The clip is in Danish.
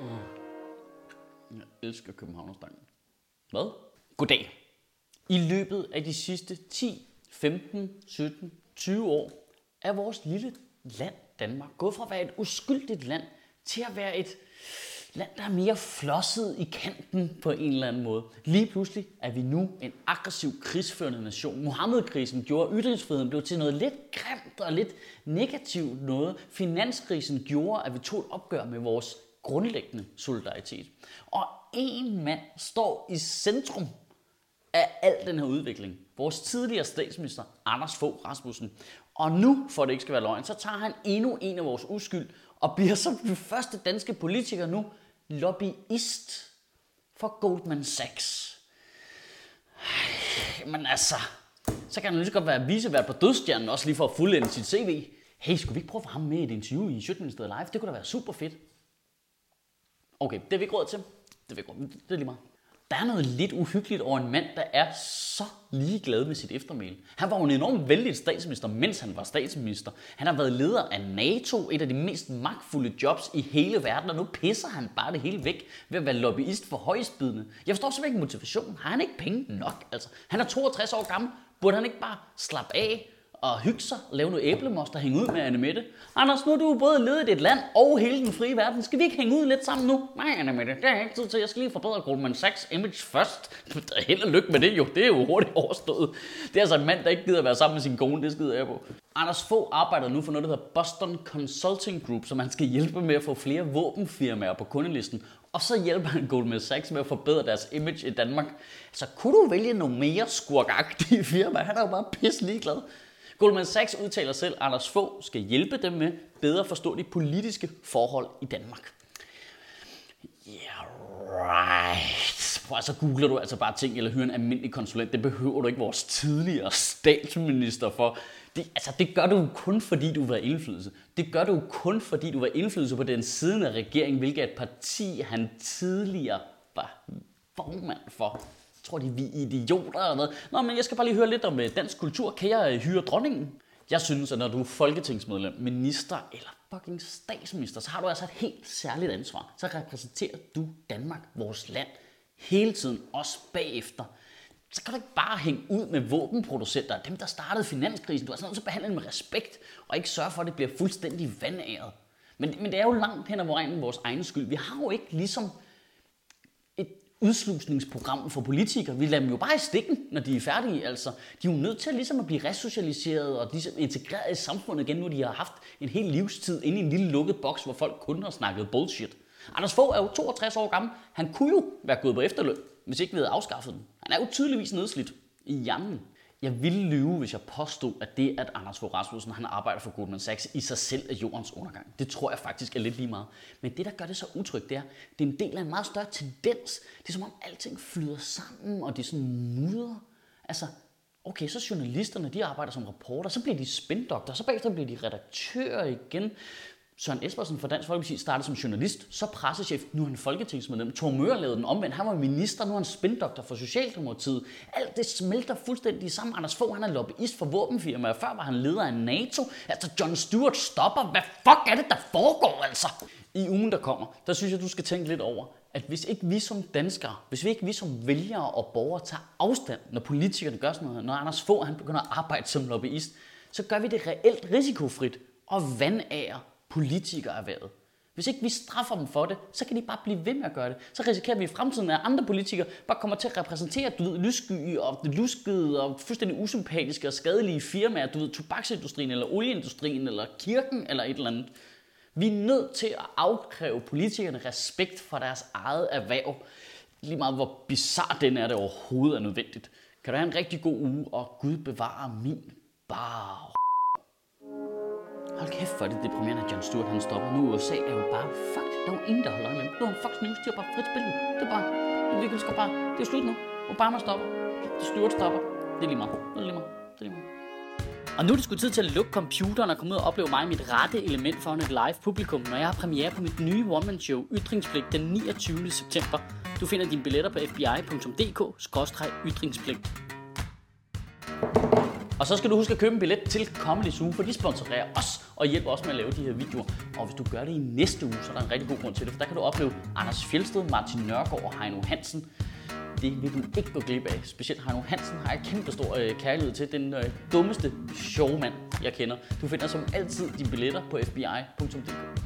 Mm. Jeg elsker Københavnerstangen. Hvad? Goddag. I løbet af de sidste 10, 15, 17, 20 år er vores lille land, Danmark, gået fra at være et uskyldigt land til at være et land, der er mere flosset i kanten på en eller anden måde. Lige pludselig er vi nu en aggressiv krigsførende nation. Mohammed-krisen gjorde, at ytringsfriheden blev til noget lidt grimt og lidt negativt noget. Finanskrisen gjorde, at vi tog et opgør med vores grundlæggende solidaritet. Og en mand står i centrum af al den her udvikling. Vores tidligere statsminister, Anders Fogh Rasmussen. Og nu, for det ikke skal være løgn, så tager han endnu en af vores uskyld og bliver som den første danske politiker nu lobbyist for Goldman Sachs. Men altså, så kan han lige så godt være visevært på Dødstjernen, også lige for at fuldende sit CV. Hey, skulle vi ikke prøve at få ham med i et interview i Sjøtministeriet Live? Det kunne da være super fedt. Okay, det er vi ikke råd til. Det er vi ikke råd. Det er lige meget. Der er noget lidt uhyggeligt over en mand, der er så ligeglad med sit eftermæl. Han var jo en enormt vældig statsminister, mens han var statsminister. Han har været leder af NATO, et af de mest magtfulde jobs i hele verden, og nu pisser han bare det hele væk ved at være lobbyist for højstbydende. Jeg forstår simpelthen ikke motivationen. Har han ikke penge nok? Altså, han er 62 år gammel. Burde han ikke bare slappe af og hygge sig og lave noget æblemost og hænge ud med Anne Mette. Anders, nu er du både ledet et land og hele den frie verden. Skal vi ikke hænge ud lidt sammen nu? Nej, Anne Mette, det er ikke tid til. Jeg skal lige forbedre Goldman Sachs image først. Held og lykke med det jo. Det er jo hurtigt overstået. Det er altså en mand, der ikke gider at være sammen med sin kone. Det skider jeg på. Anders få arbejder nu for noget, der hedder Boston Consulting Group, som han skal hjælpe med at få flere våbenfirmaer på kundelisten. Og så hjælper han Goldman Sachs med at forbedre deres image i Danmark. Så kunne du vælge nogle mere skurkagtige firmaer? Han er jo bare pisse ligeglad. Goldman Sachs udtaler selv, at Anders Fogh skal hjælpe dem med bedre at forstå de politiske forhold i Danmark. Yeah, right. Prøv, så googler du altså bare ting, eller hyrer en almindelig konsulent. Det behøver du ikke vores tidligere statsminister for. Det, altså, det gør du kun, fordi du var indflydelse. Det gør du kun, fordi du var indflydelse på den siden af regeringen, hvilket et parti han tidligere var formand for tror de, vi er idioter eller hvad? Nå, men jeg skal bare lige høre lidt om øh, dansk kultur. Kan jeg øh, hyre dronningen? Jeg synes, at når du er folketingsmedlem, minister eller fucking statsminister, så har du altså et helt særligt ansvar. Så repræsenterer du Danmark, vores land, hele tiden, også bagefter. Så kan du ikke bare hænge ud med våbenproducenter, dem der startede finanskrisen. Du er sådan nødt til at behandle dem med respekt, og ikke sørge for, at det bliver fuldstændig vandæret. Men, men det er jo langt hen ad vejen vores egen skyld. Vi har jo ikke ligesom udslusningsprogram for politikere. Vi lader dem jo bare i stikken, når de er færdige. Altså, de er jo nødt til ligesom at blive resocialiseret og ligesom integreret i samfundet igen, nu de har haft en hel livstid inde i en lille lukket boks, hvor folk kun har snakket bullshit. Anders Fogh er jo 62 år gammel. Han kunne jo være gået på efterløn, hvis ikke vi havde afskaffet den. Han er jo tydeligvis nedslidt i hjernen. Jeg ville lyve, hvis jeg påstod, at det, at Anders Fogh Rasmussen han arbejder for Goldman Sachs, i sig selv er jordens undergang. Det tror jeg faktisk er lidt lige meget. Men det, der gør det så utrygt, det er, det er en del af en meget større tendens. Det er som om alting flyder sammen, og det er sådan mudder. Altså, okay, så journalisterne, de arbejder som reporter, så bliver de spindokter, så bagefter bliver de redaktører igen. Søren Espersen fra Dansk Folkeparti startede som journalist, så pressechef, nu er han folketingsmedlem. Thor Møller lavede den omvendt, han var minister, nu er han spindoktor for Socialdemokratiet. Alt det smelter fuldstændig sammen. Anders Fogh, han er lobbyist for våbenfirmaer, før var han leder af NATO. Altså John Stewart stopper. Hvad fuck er det, der foregår altså? I ugen, der kommer, der synes jeg, du skal tænke lidt over, at hvis ikke vi som danskere, hvis vi ikke vi som vælgere og borgere tager afstand, når politikerne gør sådan noget, når Anders Fogh han begynder at arbejde som lobbyist, så gør vi det reelt risikofrit og vandager politikererhvervet. Hvis ikke vi straffer dem for det, så kan de bare blive ved med at gøre det. Så risikerer vi i fremtiden, at andre politikere bare kommer til at repræsentere, du ved, lyssky og luskede og fuldstændig usympatiske og skadelige firmaer, du ved, tobaksindustrien eller olieindustrien eller kirken eller et eller andet. Vi er nødt til at afkræve politikerne respekt for deres eget erhverv. Lige meget hvor bizarre den er, det overhovedet er nødvendigt. Kan du have en rigtig god uge, og Gud bevare min bar. Hold kæft, for det deprimerende, at John Stewart han stopper. Nu USA er jo bare, fuck, der er jo ingen, der holder med. Nu er Fox News, de har bare frit spil. Det er bare, det kan skal bare, det er slut nu. Obama stopper. Stewart stopper. Det er lige meget. Det er lige meget. Det er lige meget. Og nu er det sgu tid til at lukke computeren og komme ud og opleve mig i mit rette element foran et live publikum, når jeg har premiere på mit nye one-man-show Ytringspligt den 29. september. Du finder dine billetter på fbi.dk-ytringspligt. Og så skal du huske at købe en billet til Comedy Zoo, for de sponsorerer os og hjælper os med at lave de her videoer. Og hvis du gør det i næste uge, så er der en rigtig god grund til det, for der kan du opleve Anders Fjeldsted, Martin Nørgaard og Heino Hansen. Det vil du ikke gå glip af. Specielt Heino Hansen har jeg kæmpe stor øh, kærlighed til. Den øh, dummeste showmand, jeg kender. Du finder som altid dine billetter på fbi.dk.